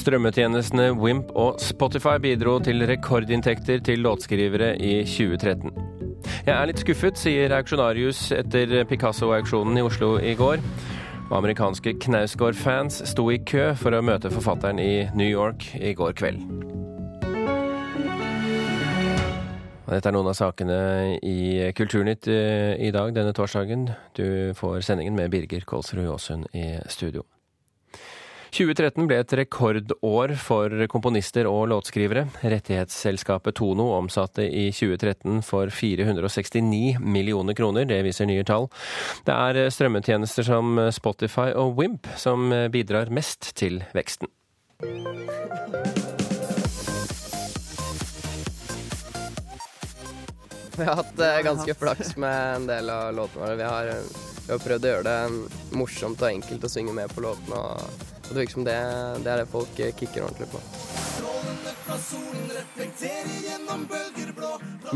Strømmetjenestene Wimp og Spotify bidro til rekordinntekter til låtskrivere i 2013. Jeg er litt skuffet, sier auksjonarius etter Picasso-auksjonen i Oslo i går. Amerikanske Knausgård-fans sto i kø for å møte forfatteren i New York i går kveld. Dette er noen av sakene i Kulturnytt eh, i dag denne torsdagen. Du får sendingen med Birger Kolsrud Jåsund i studio. 2013 ble et rekordår for komponister og låtskrivere. Rettighetsselskapet Tono omsatte i 2013 for 469 millioner kroner, det viser nye tall. Det er strømmetjenester som Spotify og Wimp som bidrar mest til veksten. Vi har hatt eh, ganske flaks med en del av låtene våre. Vi har, vi har prøvd å gjøre det morsomt og enkelt å synge med på låtene. Og, og det virker som det, det er det folk kicker ordentlig på.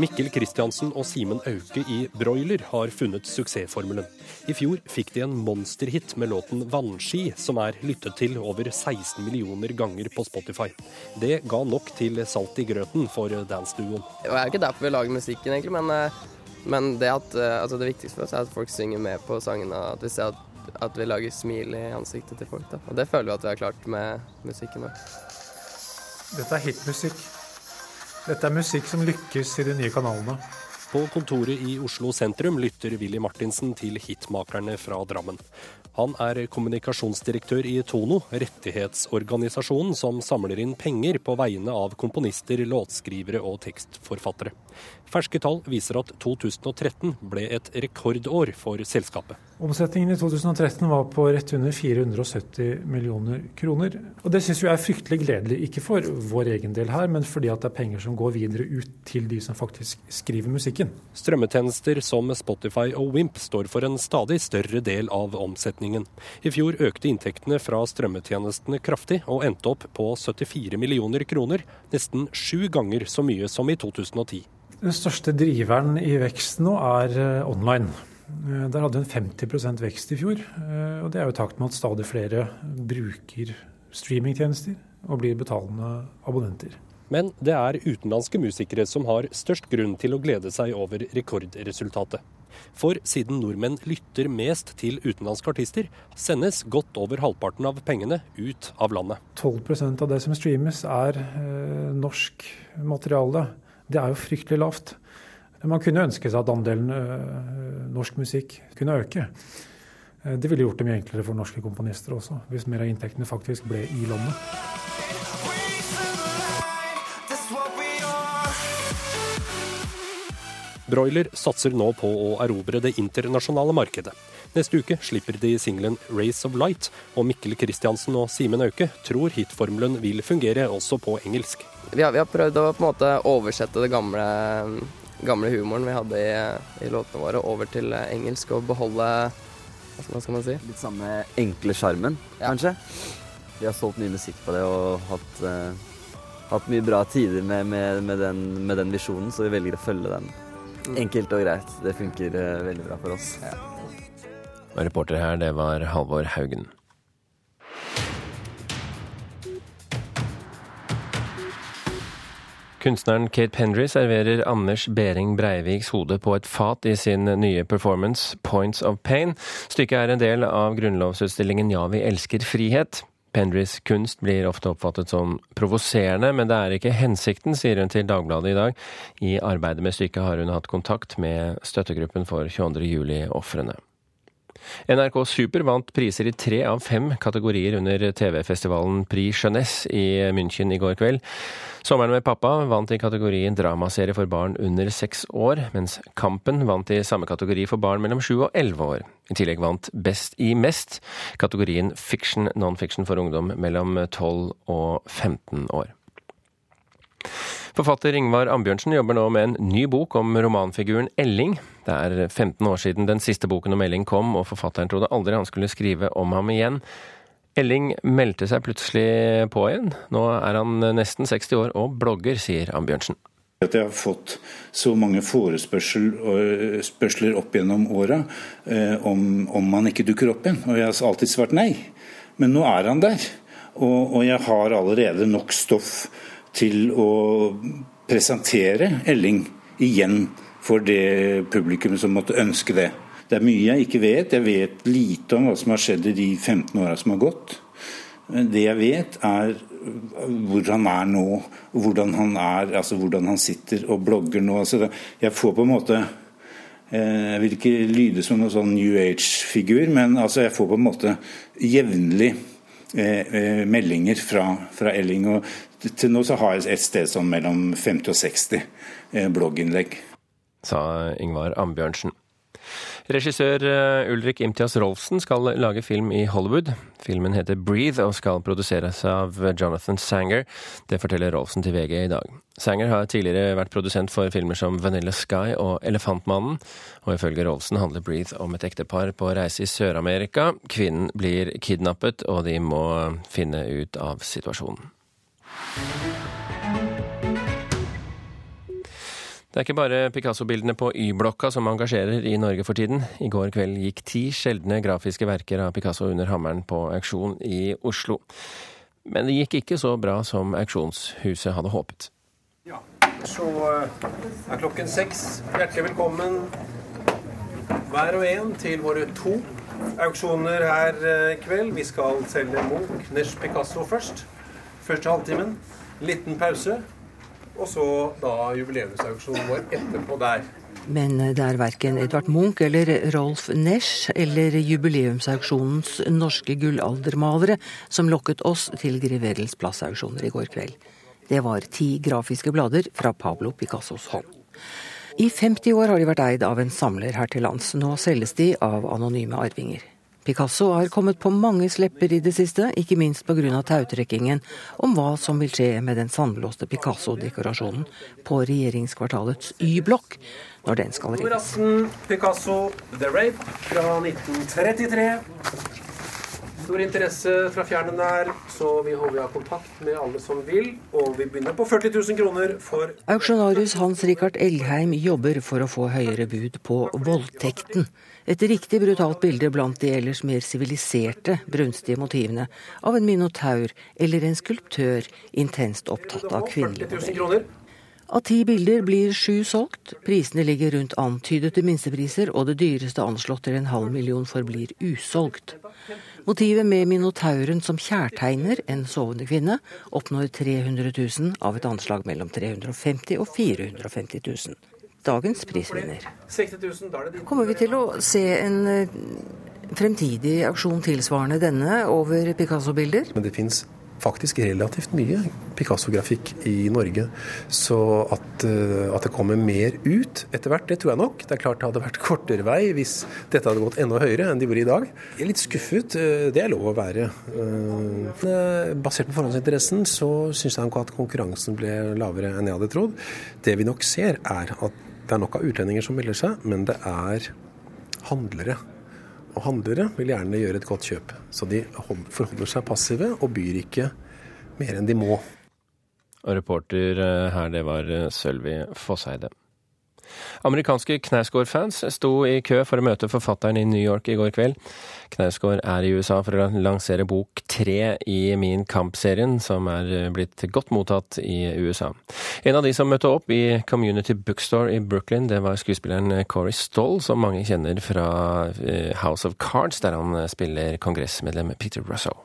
Mikkel Kristiansen og Simen Auke i Broiler har funnet suksessformelen. I fjor fikk de en monsterhit med låten 'Vannski', som er lyttet til over 16 millioner ganger på Spotify. Det ga nok til salt i grøten for dance-duoen. Det er jo ikke derfor vi lager musikken, egentlig, men, eh, men det, at, eh, altså det viktigste for oss er at folk synger med på sangene. At vi ser at, at vi lager smil i ansiktet til folk. Da. Og det føler vi at vi har klart med musikken vår. Dette er hitmusikk. Dette er musikk som lykkes i de nye kanalene. På kontoret i Oslo sentrum lytter Willy Martinsen til hitmakerne fra Drammen. Han er kommunikasjonsdirektør i Tono, rettighetsorganisasjonen som samler inn penger på vegne av komponister, låtskrivere og tekstforfattere. Ferske tall viser at 2013 ble et rekordår for selskapet. Omsetningen i 2013 var på rett under 470 millioner kroner. Og det syns vi er fryktelig gledelig, ikke for vår egen del her, men fordi at det er penger som går videre ut til de som faktisk skriver musikken. Strømmetjenester som Spotify og Wimp står for en stadig større del av omsetningen. I fjor økte inntektene fra strømmetjenestene kraftig, og endte opp på 74 millioner kroner, nesten sju ganger så mye som i 2010. Den største driveren i veksten nå er eh, online. Eh, Der hadde vi en 50% vekst i fjor. eh, og Det er jo i takt med at stadig flere bruker streamingtjenester og blir betalende abonnenter. Men det er utenlandske musikere som har størst grunn til å glede seg over rekordresultatet. For siden nordmenn lytter mest til utenlandske artister, sendes godt over halvparten av pengene ut av landet. 12% av det som streames er eh, norsk materiale. Det er jo fryktelig lavt. Man kunne ønske seg at andelen eh, norsk musikk kunne øke. Eh, det ville gjort det mye enklere for norske komponister også, hvis mer av inntektene faktisk ble i landet. Broiler satser nå på å erobre det internasjonale markedet. Neste uke slipper de singelen 'Race of Light', og Mikkel Kristiansen og Simen Auke tror hitformelen vil fungere også på engelsk. Vi har, vi har prøvd å på en måte oversette det gamle, gamle humoren vi hadde i, i låtene våre, over til engelsk og beholde hva skal, man si? Litt samme enkle sjarmen, Ja. kanskje. Vi har solgt mye musikk på det og hatt, uh, hatt mye bra tider med, med, med, den, med den visjonen, så vi velger å følge den. Enkelt og greit. Det funker uh, veldig bra for oss. Og reporter her, det var Halvor Haugen. Kunstneren Kate Pendry serverer Anders Behring Breiviks hode på et fat i sin nye performance Points of Pain. Stykket er en del av grunnlovsutstillingen Ja, vi elsker frihet. Pendrys kunst blir ofte oppfattet som provoserende, men det er ikke hensikten, sier hun til Dagbladet i dag. I arbeidet med stykket har hun hatt kontakt med støttegruppen for 22. juli-ofrene. NRK Super vant priser i tre av fem kategorier under TV-festivalen Prix Jeunesse i München i går kveld. Sommeren med pappa vant i kategorien dramaserie for barn under seks år, mens Kampen vant i samme kategori for barn mellom sju og elleve år. I tillegg vant Best i mest, kategorien fiction non-fiction for ungdom mellom 12 og 15 år. Forfatter Ingvar Ambjørnsen jobber nå med en ny bok om romanfiguren Elling. Det er 15 år siden den siste boken om Elling kom, og forfatteren trodde aldri han skulle skrive om ham igjen. Elling meldte seg plutselig på igjen. Nå er han nesten 60 år og blogger, sier Ambjørnsen. At jeg har fått så mange forespørsler opp gjennom åra eh, om, om han ikke dukker opp igjen. Og jeg har alltid svart nei. Men nå er han der. Og, og jeg har allerede nok stoff til å presentere Elling igjen for det publikum som måtte ønske det. Det er mye jeg ikke vet. Jeg vet lite om hva som har skjedd i de 15 åra som har gått. Det jeg vet, er hvor han er nå, hvordan han er, altså hvordan han sitter og blogger nå. Altså, jeg får på en måte eh, Jeg vil ikke lyde som noen sånn New Age-figur, men altså, jeg får på en måte jevnlig eh, eh, meldinger fra, fra Elling. og Til nå så har jeg et sted sånn mellom 50 og 60 blogginnlegg. Sa Ingvar Ambjørnsen. Regissør eh, Ulrik Imtias Rolfsen skal lage film i Hollywood. Filmen heter 'Breathe' og skal produseres av Jonathan Sanger. Det forteller Rolfsen til VG i dag. Sanger har tidligere vært produsent for filmer som 'Vanilla Sky' og 'Elefantmannen'. Og ifølge Rolfsen handler 'Breathe' om et ektepar på reise i Sør-Amerika. Kvinnen blir kidnappet, og de må finne ut av situasjonen. Det er ikke bare Picasso-bildene på Y-blokka som engasjerer i Norge for tiden. I går kveld gikk ti sjeldne grafiske verker av Picasso under hammeren på auksjon i Oslo. Men det gikk ikke så bra som auksjonshuset hadde håpet. Ja, så eh, er klokken seks. Hjertelig velkommen hver og en til våre to auksjoner her eh, i kveld. Vi skal selge Munch, Nesch Picasso først. Første halvtimen. Liten pause. Og så da jubileumsauksjonen vår etterpå der. Men det er verken Edvard Munch eller Rolf Nesch eller jubileumsauksjonens norske gullaldermalere som lokket oss til Grevedels plassauksjoner i går kveld. Det var ti grafiske blader fra Pablo Picassos hånd. I 50 år har de vært eid av en samler her til lands. Nå selges de av anonyme arvinger. Picasso har kommet på mange slepper i det siste, ikke minst pga. tautrekkingen om hva som vil skje med den sandblåste Picasso-dekorasjonen på regjeringskvartalets Y-blokk når den skal rives. Picasso The Rape fra 1933. Stor interesse fra fjern og nær, så vi håper vi har kontakt med alle som vil. Og vi begynner på 40 000 kroner for Auksjonarius Hans Rikard Elgheim jobber for å få høyere bud på voldtekten. Et riktig brutalt bilde blant de ellers mer siviliserte, brunstige motivene av en minotaur eller en skulptør intenst opptatt av kvinnelige modeller. Av ti bilder blir sju solgt. Prisene ligger rundt antydete minstepriser, og det dyreste anslått til en halv million forblir usolgt. Motivet med minotauren som kjærtegner en sovende kvinne, oppnår 300 000 av et anslag mellom 350 og 450 000 dagens prisvinner. Kommer vi til å se en eh, fremtidig aksjon tilsvarende denne over Picasso-bilder? Men det fins faktisk relativt mye Picasso-grafikk i Norge. Så at, eh, at, det kommer mer ut etter hvert, det tror jeg nok. Det er klart det hadde vært kortere vei hvis dette hadde gått enda høyere enn de gjorde i dag. Jeg er litt skuffet, eh, det er lov å være. Basert på forhåndsinteressen så syns jeg nok at konkurransen ble lavere enn jeg hadde trodd. Det vi nok ser er at det er nok av utlendinger som melder seg, men det er handlere. Og handlere vil gjerne gjøre et godt kjøp. Så de forholder seg passive og byr ikke mer enn de må. Og reporter eh, her, det var eh, Sølvi Fosseide. Amerikanske Knausgård-fans sto i kø for å møte forfatteren i New York i går kveld. Knausgård er i USA for å lansere bok tre i Min Kamp-serien, som er blitt godt mottatt i USA. En av de som møtte opp i Community Bookstore i Brooklyn, det var skuespilleren Corey Stoll, som mange kjenner fra eh, House of Cards, der han spiller kongressmedlem Peter Russo.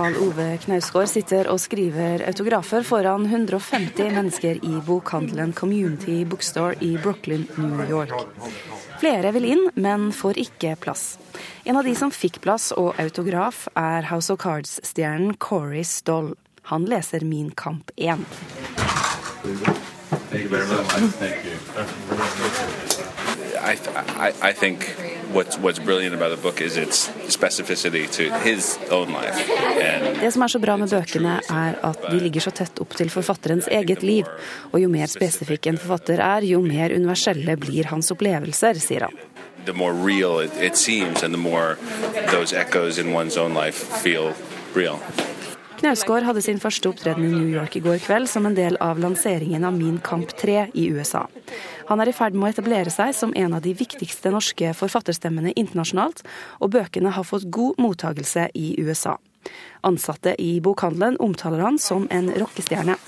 Karl Ove Knausgård sitter og skriver autografer foran 150 mennesker i bokhandelen Community Bookstore i Brooklyn, New York. Flere vil inn, men får ikke plass. En av de som fikk plass og autograf, er House of Cards-stjernen Corey Stoll. Han leser Min kamp 1. Thank you very much. Thank you. I, I, I think what's, what's brilliant about the book is its specificity to his own life. And det som er så bra med bøkene, er at de ligger så tett opp til forfatterens eget liv. Og jo mer spesifikk en forfatter er, jo mer universelle blir hans opplevelser, sier han. The more real it, it seems, and the more those echoes in one's own life feel real. Knausgård hadde sin første opptreden i New York i går kveld som en del av lanseringen av Min kamp 3 i USA. Han er i ferd med å etablere seg som en av de viktigste norske forfatterstemmene internasjonalt, og bøkene har fått god mottagelse i USA. Ansatte i bokhandelen omtaler han som en rockestjerne.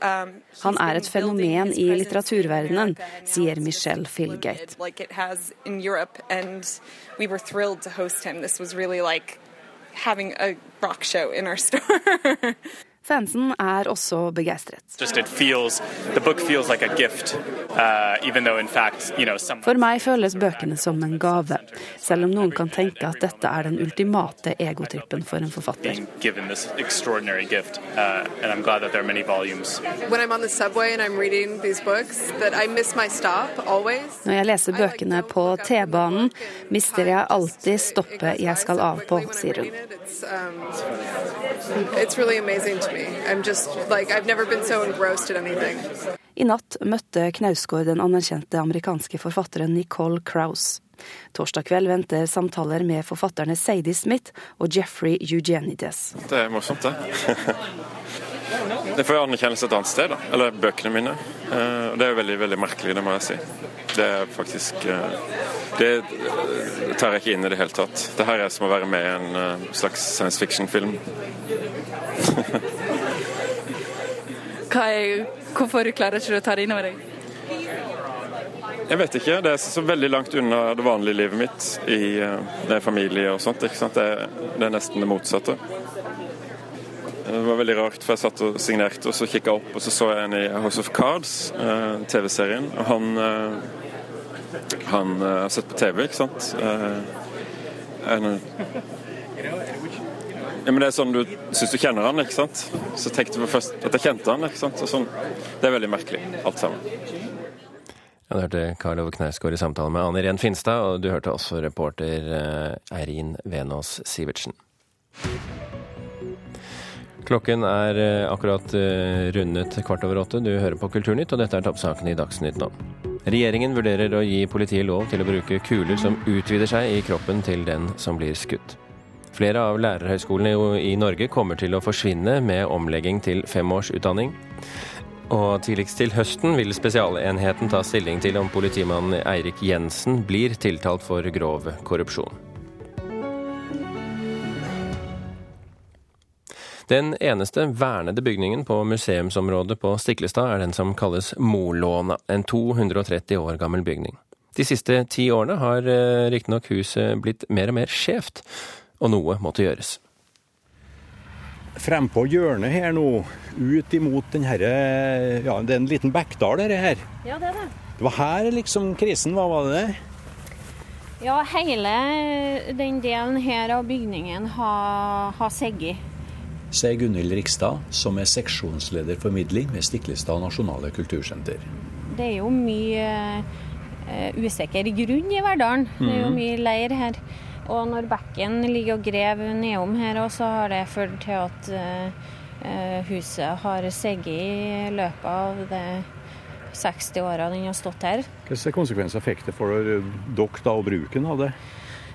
Um, Han er et fenomen i litteraturverdenen, sier Michelle Philgate. Fansen er også begeistret. Uh, For meg føles bøkene som en gave, selv om noen kan tenke at dette er den ultimate egotrippen for en forfatter. Når jeg leser bøkene på T-banen, mister jeg alltid stoppet jeg skal av på, sier hun. Um, it's really amazing to me. Just, like, so I natt møtte Knausgård den anerkjente amerikanske forfatteren Nicole Crouse. Torsdag kveld venter samtaler med forfatterne Sadie Smith og Jeffrey Eugenides. Det er morsomt, det. Det får jeg anerkjennelse et annet sted, da. Eller bøkene mine. Eh, det er veldig, veldig merkelig, det må jeg si. Det er faktisk eh, Det tar jeg ikke inn i det hele tatt. Det her er som å være med i en eh, slags science fiction-film. hvorfor klarer ikke du å ta det inn over deg? Jeg vet ikke. Det er så veldig langt unna det vanlige livet mitt i det familie og sånt. ikke sant? Det, det er nesten det motsatte. Det var veldig rart, for jeg satt og signerte, og så kikka jeg opp, og så så jeg en i House of Cards, eh, TV-serien. og Han, eh, han eh, har sett på TV, ikke sant. En, ja, men Det er sånn du syns du kjenner han, ikke sant. Så tenkte jeg først at jeg kjente han, ikke sant. Sånn. Det er veldig merkelig, alt sammen. Ja, du hørte Karl Ove Knausgård i samtale med Anne Irén Finstad, og du hørte også reporter Eirin Venås Sivertsen. Klokken er akkurat rundet kvart over åtte. Du hører på Kulturnytt, og dette er toppsakene i Dagsnytt nå. Regjeringen vurderer å gi politiet lov til å bruke kuler som utvider seg i kroppen til den som blir skutt. Flere av lærerhøyskolene i Norge kommer til å forsvinne med omlegging til femårsutdanning. Og tidligst til høsten vil Spesialenheten ta stilling til om politimann Eirik Jensen blir tiltalt for grov korrupsjon. Den eneste vernede bygningen på museumsområdet på Stiklestad er den som kalles Molåna, en 230 år gammel bygning. De siste ti årene har eh, riktignok huset blitt mer og mer skjevt, og noe måtte gjøres. Frempå hjørnet her nå, ut imot den herre Ja, det er en liten bekkdal dette her. Ja, det er det. Det var her liksom krisen var, var det det? Ja, hele den delen her av bygningen har, har segget. Sier Gunhild Rikstad, som er seksjonsleder formidling ved Stiklestad nasjonale kultursenter. Det er jo mye uh, usikker grunn i Verdalen. Det er jo mhm. mye leir her. Og når bekken ligger og graver nedom her, så har det ført til at uh, huset har seget i løpet av det 60 åra den har stått her. Hvilke konsekvenser fikk det for dere da, og bruken av det?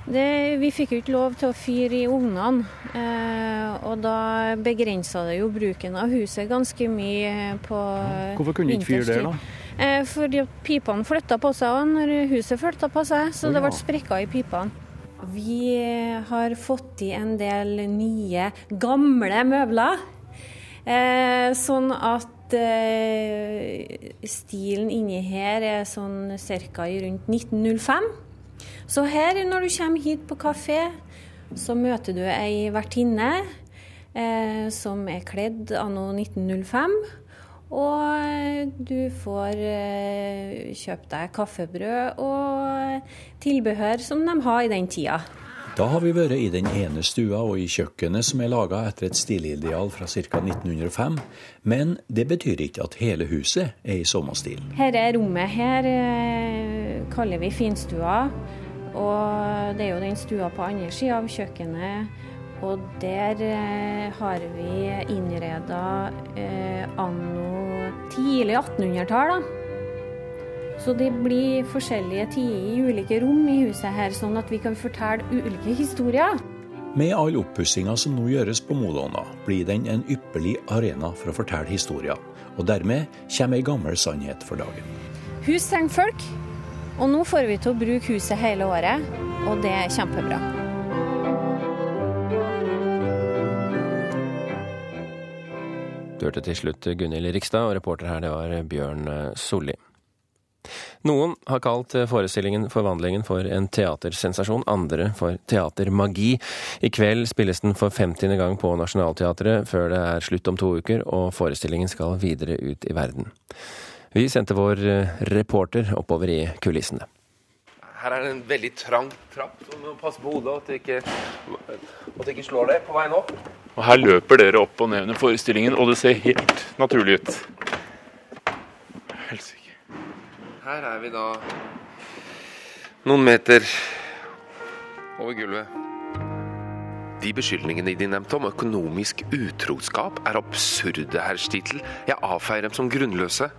Det vi fikk jo ikke lov til å fyre i ovnene, eh, og da begrensa det jo bruken av huset ganske mye på Hvorfor kunne du ikke fyre der, da? Eh, fordi pipene flytta på seg når huset flytta på seg, så det ble sprekker i pipene. Vi har fått i en del nye, gamle møbler. Eh, sånn at eh, stilen inni her er sånn ca. rundt 1905. Så her, når du kommer hit på kafé, så møter du ei vertinne eh, som er kledd anno 1905. Og du får eh, kjøpt deg kaffebrød og tilbehør som de har i den tida. Da har vi vært i den ene stua og i kjøkkenet som er laga etter et stilideal fra ca. 1905. Men det betyr ikke at hele huset er i samme stil. Dette rommet her eh, kaller vi finstua. Og det er jo den stua på andre sida av kjøkkenet og der eh, har vi innreda eh, anno tidlig 1800-tall. Så det blir forskjellige tider i ulike rom i huset her, sånn at vi kan fortelle ulike historier. Med all oppussinga som nå gjøres på Modona, blir den en ypperlig arena for å fortelle historier. Og dermed kommer ei gammel sannhet for dagen. Hus trenger folk, og nå får vi til å bruke huset hele året, og det er kjempebra. Du hørte til slutt Gunhild Rikstad, og reporter her det var Bjørn Solli. Noen har kalt forestillingen Forvandlingen for en teatersensasjon, andre for teatermagi. I kveld spilles den for 50. gang på Nationaltheatret, før det er slutt om to uker, og forestillingen skal videre ut i verden. Vi sendte vår reporter oppover i kulissene. Her er det en veldig trang trapp, så du må passe på hodet at det ikke, at det ikke slår deg på veien opp. Og Her løper dere opp og ned under forestillingen, og det ser helt naturlig ut. Helsike. Her er vi da noen meter over gulvet. De beskyldningene de nevnte om økonomisk utroskap, er absurde, herr Stittel. Jeg avfeier dem som grunnløse.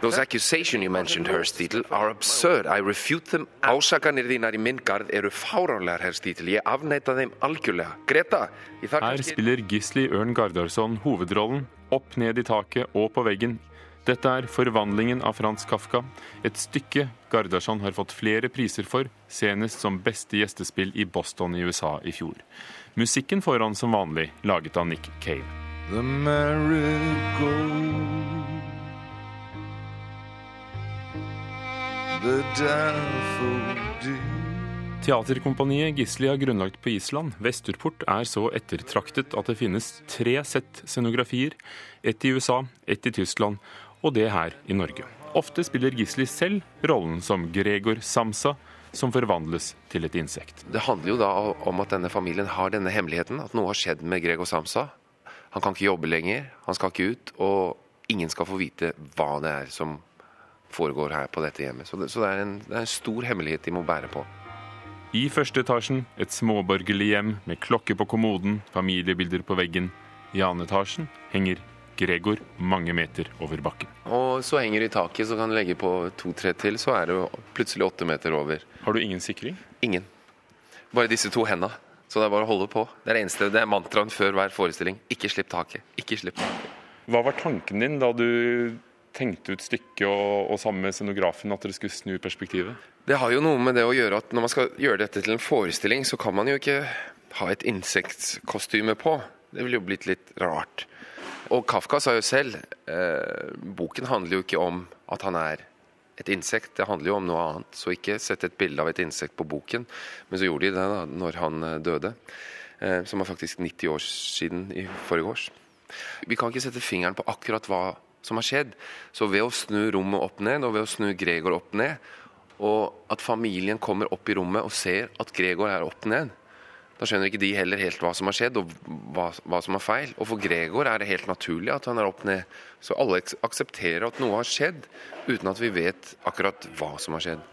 Those accusations you mentioned, herr Stittel, are absurd. I refute them. Ásakanir þínar í minn gard eru fáránlegar, herr Stittel. Jeg avneita þeim algjörlega. Greta, Her spiller Gisli Ørn Gardarsson hovedrollen, opp ned i taket og på veggen. Dette er 'Forvandlingen' av Frans Kafka, et stykke Gardarsson har fått flere priser for, senest som beste gjestespill i Boston i USA i fjor. Musikken får han som vanlig, laget av Nick Cave. The marigold, the daffodil. Teaterkompaniet Gisli har grunnlagt på Island, Vesturport, er så ettertraktet at det finnes tre sett scenografier. Ett i USA, ett i Tyskland og det her i Norge. Ofte spiller Gisli selv rollen som Gregor Samsa, som forvandles til et insekt. Det handler jo da om at denne familien har denne hemmeligheten, at noe har skjedd med Gregor Samsa. Han kan ikke jobbe lenger, han skal ikke ut, og ingen skal få vite hva det er som foregår her på dette hjemmet. Så det, så det, er, en, det er en stor hemmelighet de må bære på. I første etasjen et småborgerlig hjem med klokke på kommoden, familiebilder på veggen. I annen etasjen henger Gregor mange meter over bakken. Og så henger det i taket, så kan du legge på to-tre til, så er det plutselig åtte meter over. Har du ingen sikring? Ingen. Bare disse to henda. Så det er bare å holde på. Det er det eneste, det er mantraen før hver forestilling. Ikke slipp taket. Ikke slipp taket. Hva var tanken din da du tenkte ut stykket og, og sammen med scenografen at dere skulle snu perspektivet? Det har jo noe med det å gjøre at når man skal gjøre dette til en forestilling, så kan man jo ikke ha et insektkostyme på. Det ville jo blitt litt rart. Og Kafka sa jo selv eh, boken handler jo ikke om at han er et insekt, det handler jo om noe annet. Så ikke sett et bilde av et insekt på boken. Men så gjorde de det da når han eh, døde, eh, som var faktisk 90 år siden i forrige års. Vi kan ikke sette fingeren på akkurat hva som har skjedd. Så ved å snu rommet opp ned, og ved å snu Gregor opp ned, og at familien kommer opp i rommet og ser at Gregor er opp ned, da skjønner ikke de heller helt hva som har skjedd og hva, hva, som er feil. Og for Gregor er det helt naturlig at han er opp ned. Så alle aksepterer at noe har skjedd, uten at vi vet akkurat hva som har skjedd.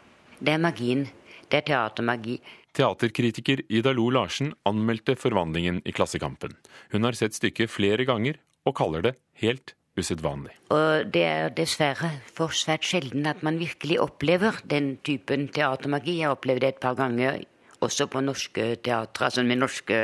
Det er magien. Det er teatermagi. Teaterkritiker Ida Lo Larsen anmeldte Forvandlingen i Klassekampen. Hun har sett stykket flere ganger, og kaller det helt usedvanlig. Og det er dessverre for svært sjelden at man virkelig opplever den typen teatermagi. Jeg har opplevd det et par ganger også på norske teatre, altså med norske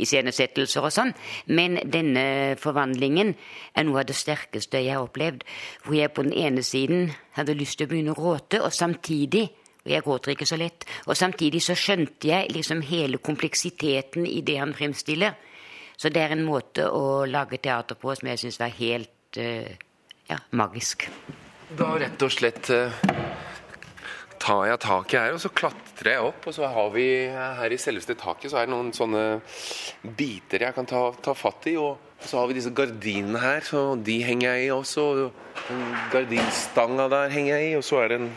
iscenesettelser og sånn. Men denne forvandlingen er noe av det sterkeste jeg har opplevd. Hvor jeg på den ene siden hadde lyst til å begynne å gråte, og samtidig og jeg gråter ikke så lett. Og samtidig så skjønte jeg liksom hele kompleksiteten i det han fremstiller. Så det er en måte å lage teater på som jeg syns var helt uh, ja, magisk. Da rett og slett uh, tar jeg taket her, og så klatrer jeg opp. Og så har vi her i selveste taket så er det noen sånne biter jeg kan ta, ta fatt i. Og så har vi disse gardinene her, så de henger jeg i også. Og gardinstanga der henger jeg i, og så er det en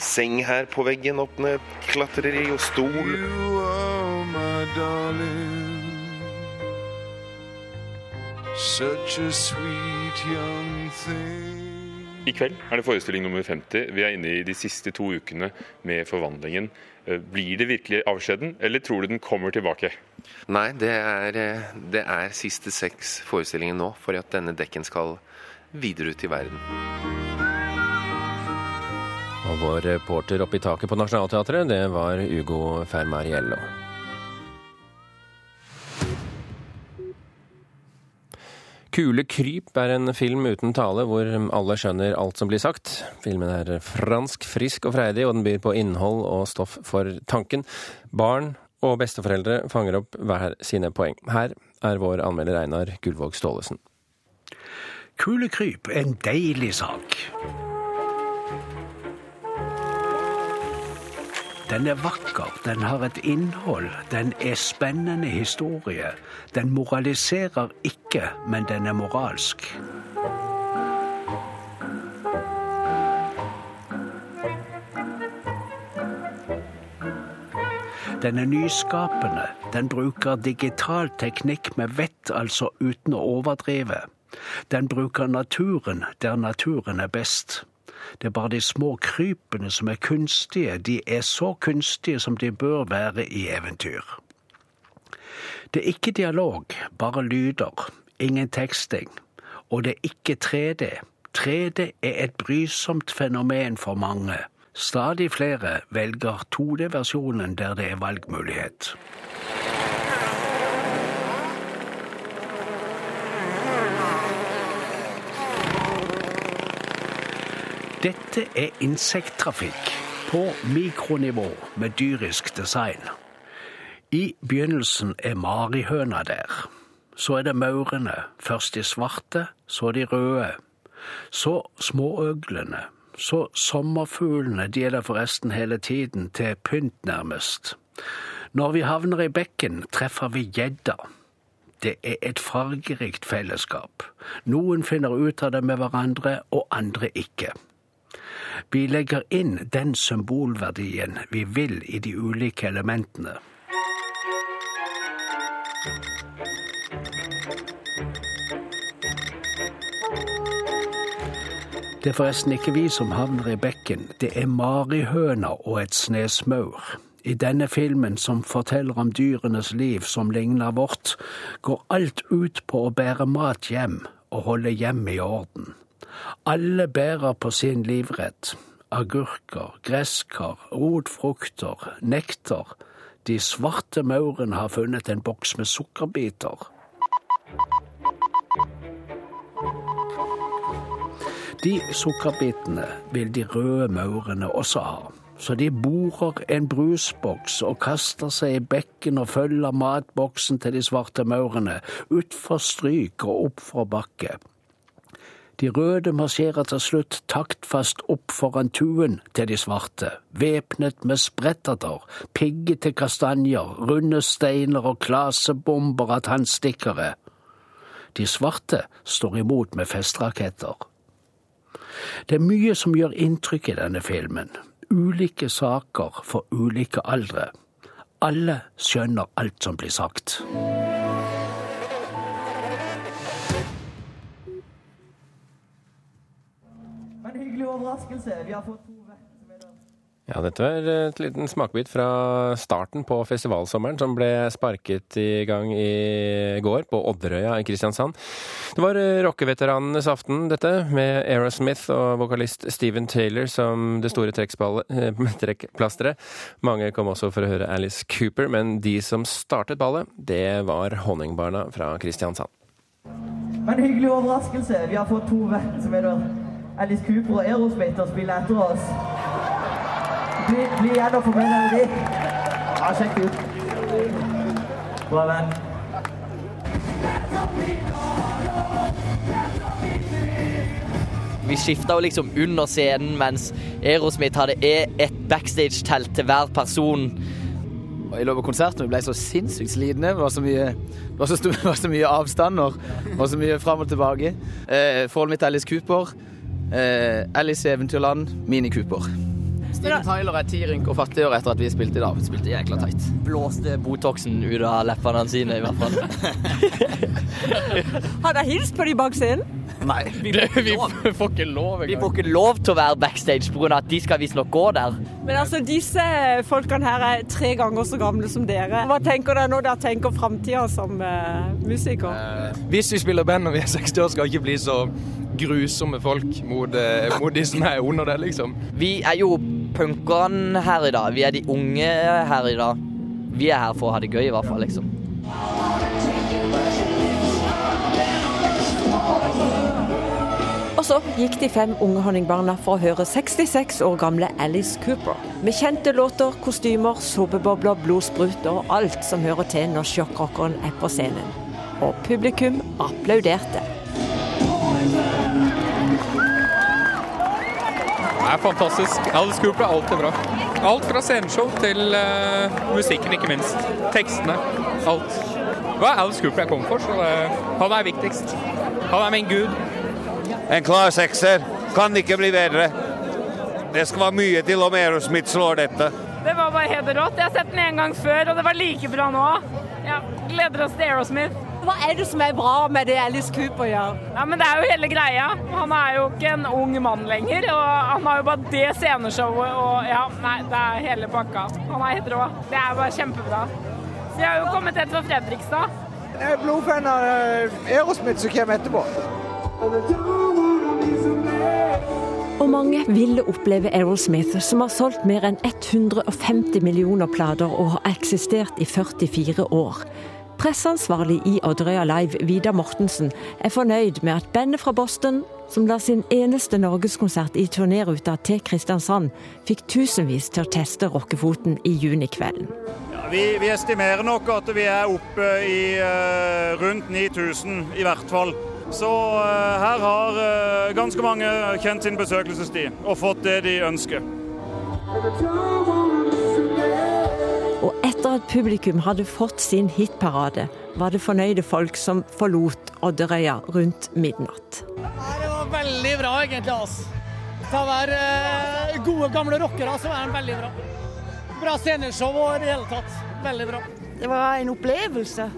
seng her på veggen opp ned, klatrer i, og stol. You are my darling. Such a sweet young thing. I kveld er det forestilling nummer 50. Vi er inne i de siste to ukene med Forvandlingen. Blir det virkelig avskjeden, eller tror du den kommer tilbake? Nei, det er, det er siste seks forestillinger nå, for at denne dekken skal videre ut i verden. Og vår reporter oppe i taket på Nationaltheatret, det var Ugo Fermariello. Kule kryp er en film uten tale hvor alle skjønner alt som blir sagt. Filmen er fransk, frisk og freidig, og den byr på innhold og stoff for tanken. Barn og besteforeldre fanger opp hver sine poeng. Her er vår anmelder Einar Gullvåg Staalesen. Kule kryp en deilig sak. Den er vakker, den har et innhold, den er spennende historie. Den moraliserer ikke, men den er moralsk. Den er nyskapende, den bruker digital teknikk med vett, altså uten å overdrive. Den bruker naturen der naturen er best. Det er bare de små krypene som er kunstige. De er så kunstige som de bør være i eventyr. Det er ikke dialog, bare lyder. Ingen teksting. Og det er ikke 3D. 3D er et brysomt fenomen for mange. Stadig flere velger 2D-versjonen der det er valgmulighet. Dette er insekttrafikk på mikronivå med dyrisk design. I begynnelsen er marihøna der. Så er det maurene. Først de svarte, så de røde. Så småøglene. Så sommerfuglene. De er der forresten hele tiden, til pynt nærmest. Når vi havner i bekken, treffer vi gjedda. Det er et fargerikt fellesskap. Noen finner ut av det med hverandre, og andre ikke. Vi legger inn den symbolverdien vi vil i de ulike elementene. Det er forresten ikke vi som havner i bekken, det er marihøna og et snesmaur. I denne filmen, som forteller om dyrenes liv som ligner vårt, går alt ut på å bære mat hjem og holde hjemmet i orden. Alle bærer på sin livrett. Agurker, gresskar, rotfrukter, nektar. De svarte maurene har funnet en boks med sukkerbiter. De sukkerbitene vil de røde maurene også ha. Så de borer en brusboks og kaster seg i bekken og følger matboksen til de svarte maurene, utfor stryk og oppfor bakke. De røde marsjerer til slutt taktfast opp foran tuen til de svarte, væpnet med spretterter, piggete kastanjer, runde steiner og klasebomber av tannstikkere. De svarte står imot med festraketter. Det er mye som gjør inntrykk i denne filmen. Ulike saker for ulike aldre. Alle skjønner alt som blir sagt. Overraskelse. Vi har fått to Ja, dette var et liten smakebit fra starten på festivalsommeren, som ble sparket i gang i går på Odderøya i Kristiansand. Det var rockeveteranenes aften, dette, med Aerosmith og vokalist Steven Taylor som det store trekkplasteret. Mange kom også for å høre Alice Cooper, men de som startet ballet, det var Honningbarna fra Kristiansand. En hyggelig overraskelse. Vi har fått to verdensmedler. Alice Cooper og Aerosmith og spille etter oss. Bli, bli igjen og få med de. Ja, sjekk det ut. Bra, venn. Vi skifta jo liksom under scenen, mens Aerosmith hadde et backstage-telt til hver person. Og I løpet av konserten vi ble så sinnssykt slitne. Det var så mye, det var så, stor, det var så mye avstander og så mye fram og tilbake. Eh, forholdet mitt til Alice Cooper. Eh, Alice i Eventyrland, Mini Cooper. Steven Tyler er ti rynk og fattigere etter at vi spilte i dag. Vi spilte jækla teit. Blåste Botoxen ut av leppene sine, i hvert fall. Har dere hilst på de bak scenen? Nei, vi lov. Vi får ikke lov, vi får ikke lov til å være backstage pga. at de skal visstnok gå der. Men altså, disse folkene her er tre ganger så gamle som dere. Hva tenker dere når dere tenker framtida som uh, musiker? Uh, hvis vi spiller band når vi er 60 år, skal vi ikke bli så grusomme folk mot, uh, mot de som er under det, liksom. Vi er jo punkerne her i dag. Vi er de unge her i dag. Vi er her for å ha det gøy, i hvert fall, liksom. Og så gikk de fem unge honningbarna for å høre 66 år gamle Alice Cooper. Med kjente låter, kostymer, såpebobler, blodsprut og alt som hører til når sjokkrockeren er på scenen. Og publikum applauderte. Det er fantastisk. Alice Cooper er alltid bra. Alt fra sceneshow til uh, musikken, ikke minst. Tekstene. Alt. Det var Alice Cooper jeg kom for, så det, han er viktigst. Han er min gud. En klar sekser. Kan ikke bli bedre. Det skal være mye til om Aerosmith slår dette. Det var bare helt rått. Jeg har sett den en gang før, og det var like bra nå. Ja, gleder oss til Aerosmith. Hva er det som er bra med det Alice Cooper gjør? Ja, men Det er jo hele greia. Han er jo ikke en ung mann lenger. og Han har jo bare det sceneshowet og ja, nei, det er hele pakka. Han er helt rå. Det er bare kjempebra. Så jeg har jo kommet helt fra Fredrikstad. Jeg er blodfan av eh, Aerosmith som kommer etterpå. Og mange ville oppleve Aerosmith, som har solgt mer enn 150 millioner plater og har eksistert i 44 år. Presseansvarlig i Odderøya Live, Vidar Mortensen, er fornøyd med at bandet fra Boston, som la sin eneste norgeskonsert i turnéruta til Kristiansand, fikk tusenvis til å teste rockefoten i junikvelden. Ja, vi, vi, estimerer nok at vi er oppe i uh, rundt 9000 i hvert fall. Så uh, her har uh, ganske mange kjent sin besøkelsestid og fått det de ønsker. Etter at publikum hadde fått sin hitparade, var det fornøyde folk som forlot Odderøya rundt midnatt. Det var veldig bra, egentlig. Altså. Det å være uh, gode, gamle rockere, så var den veldig bra. Bra sceneshow og i det hele tatt. Veldig bra. Det var en opplevelse.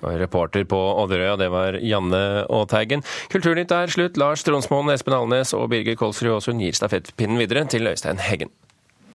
Og reporter på Odderøya, det var Janne Aateigen. Kulturnytt er slutt. Lars Tronsmoen, Espen Alnes og Birger Kolsrud Aasund gir stafettpinnen videre til Øystein Heggen.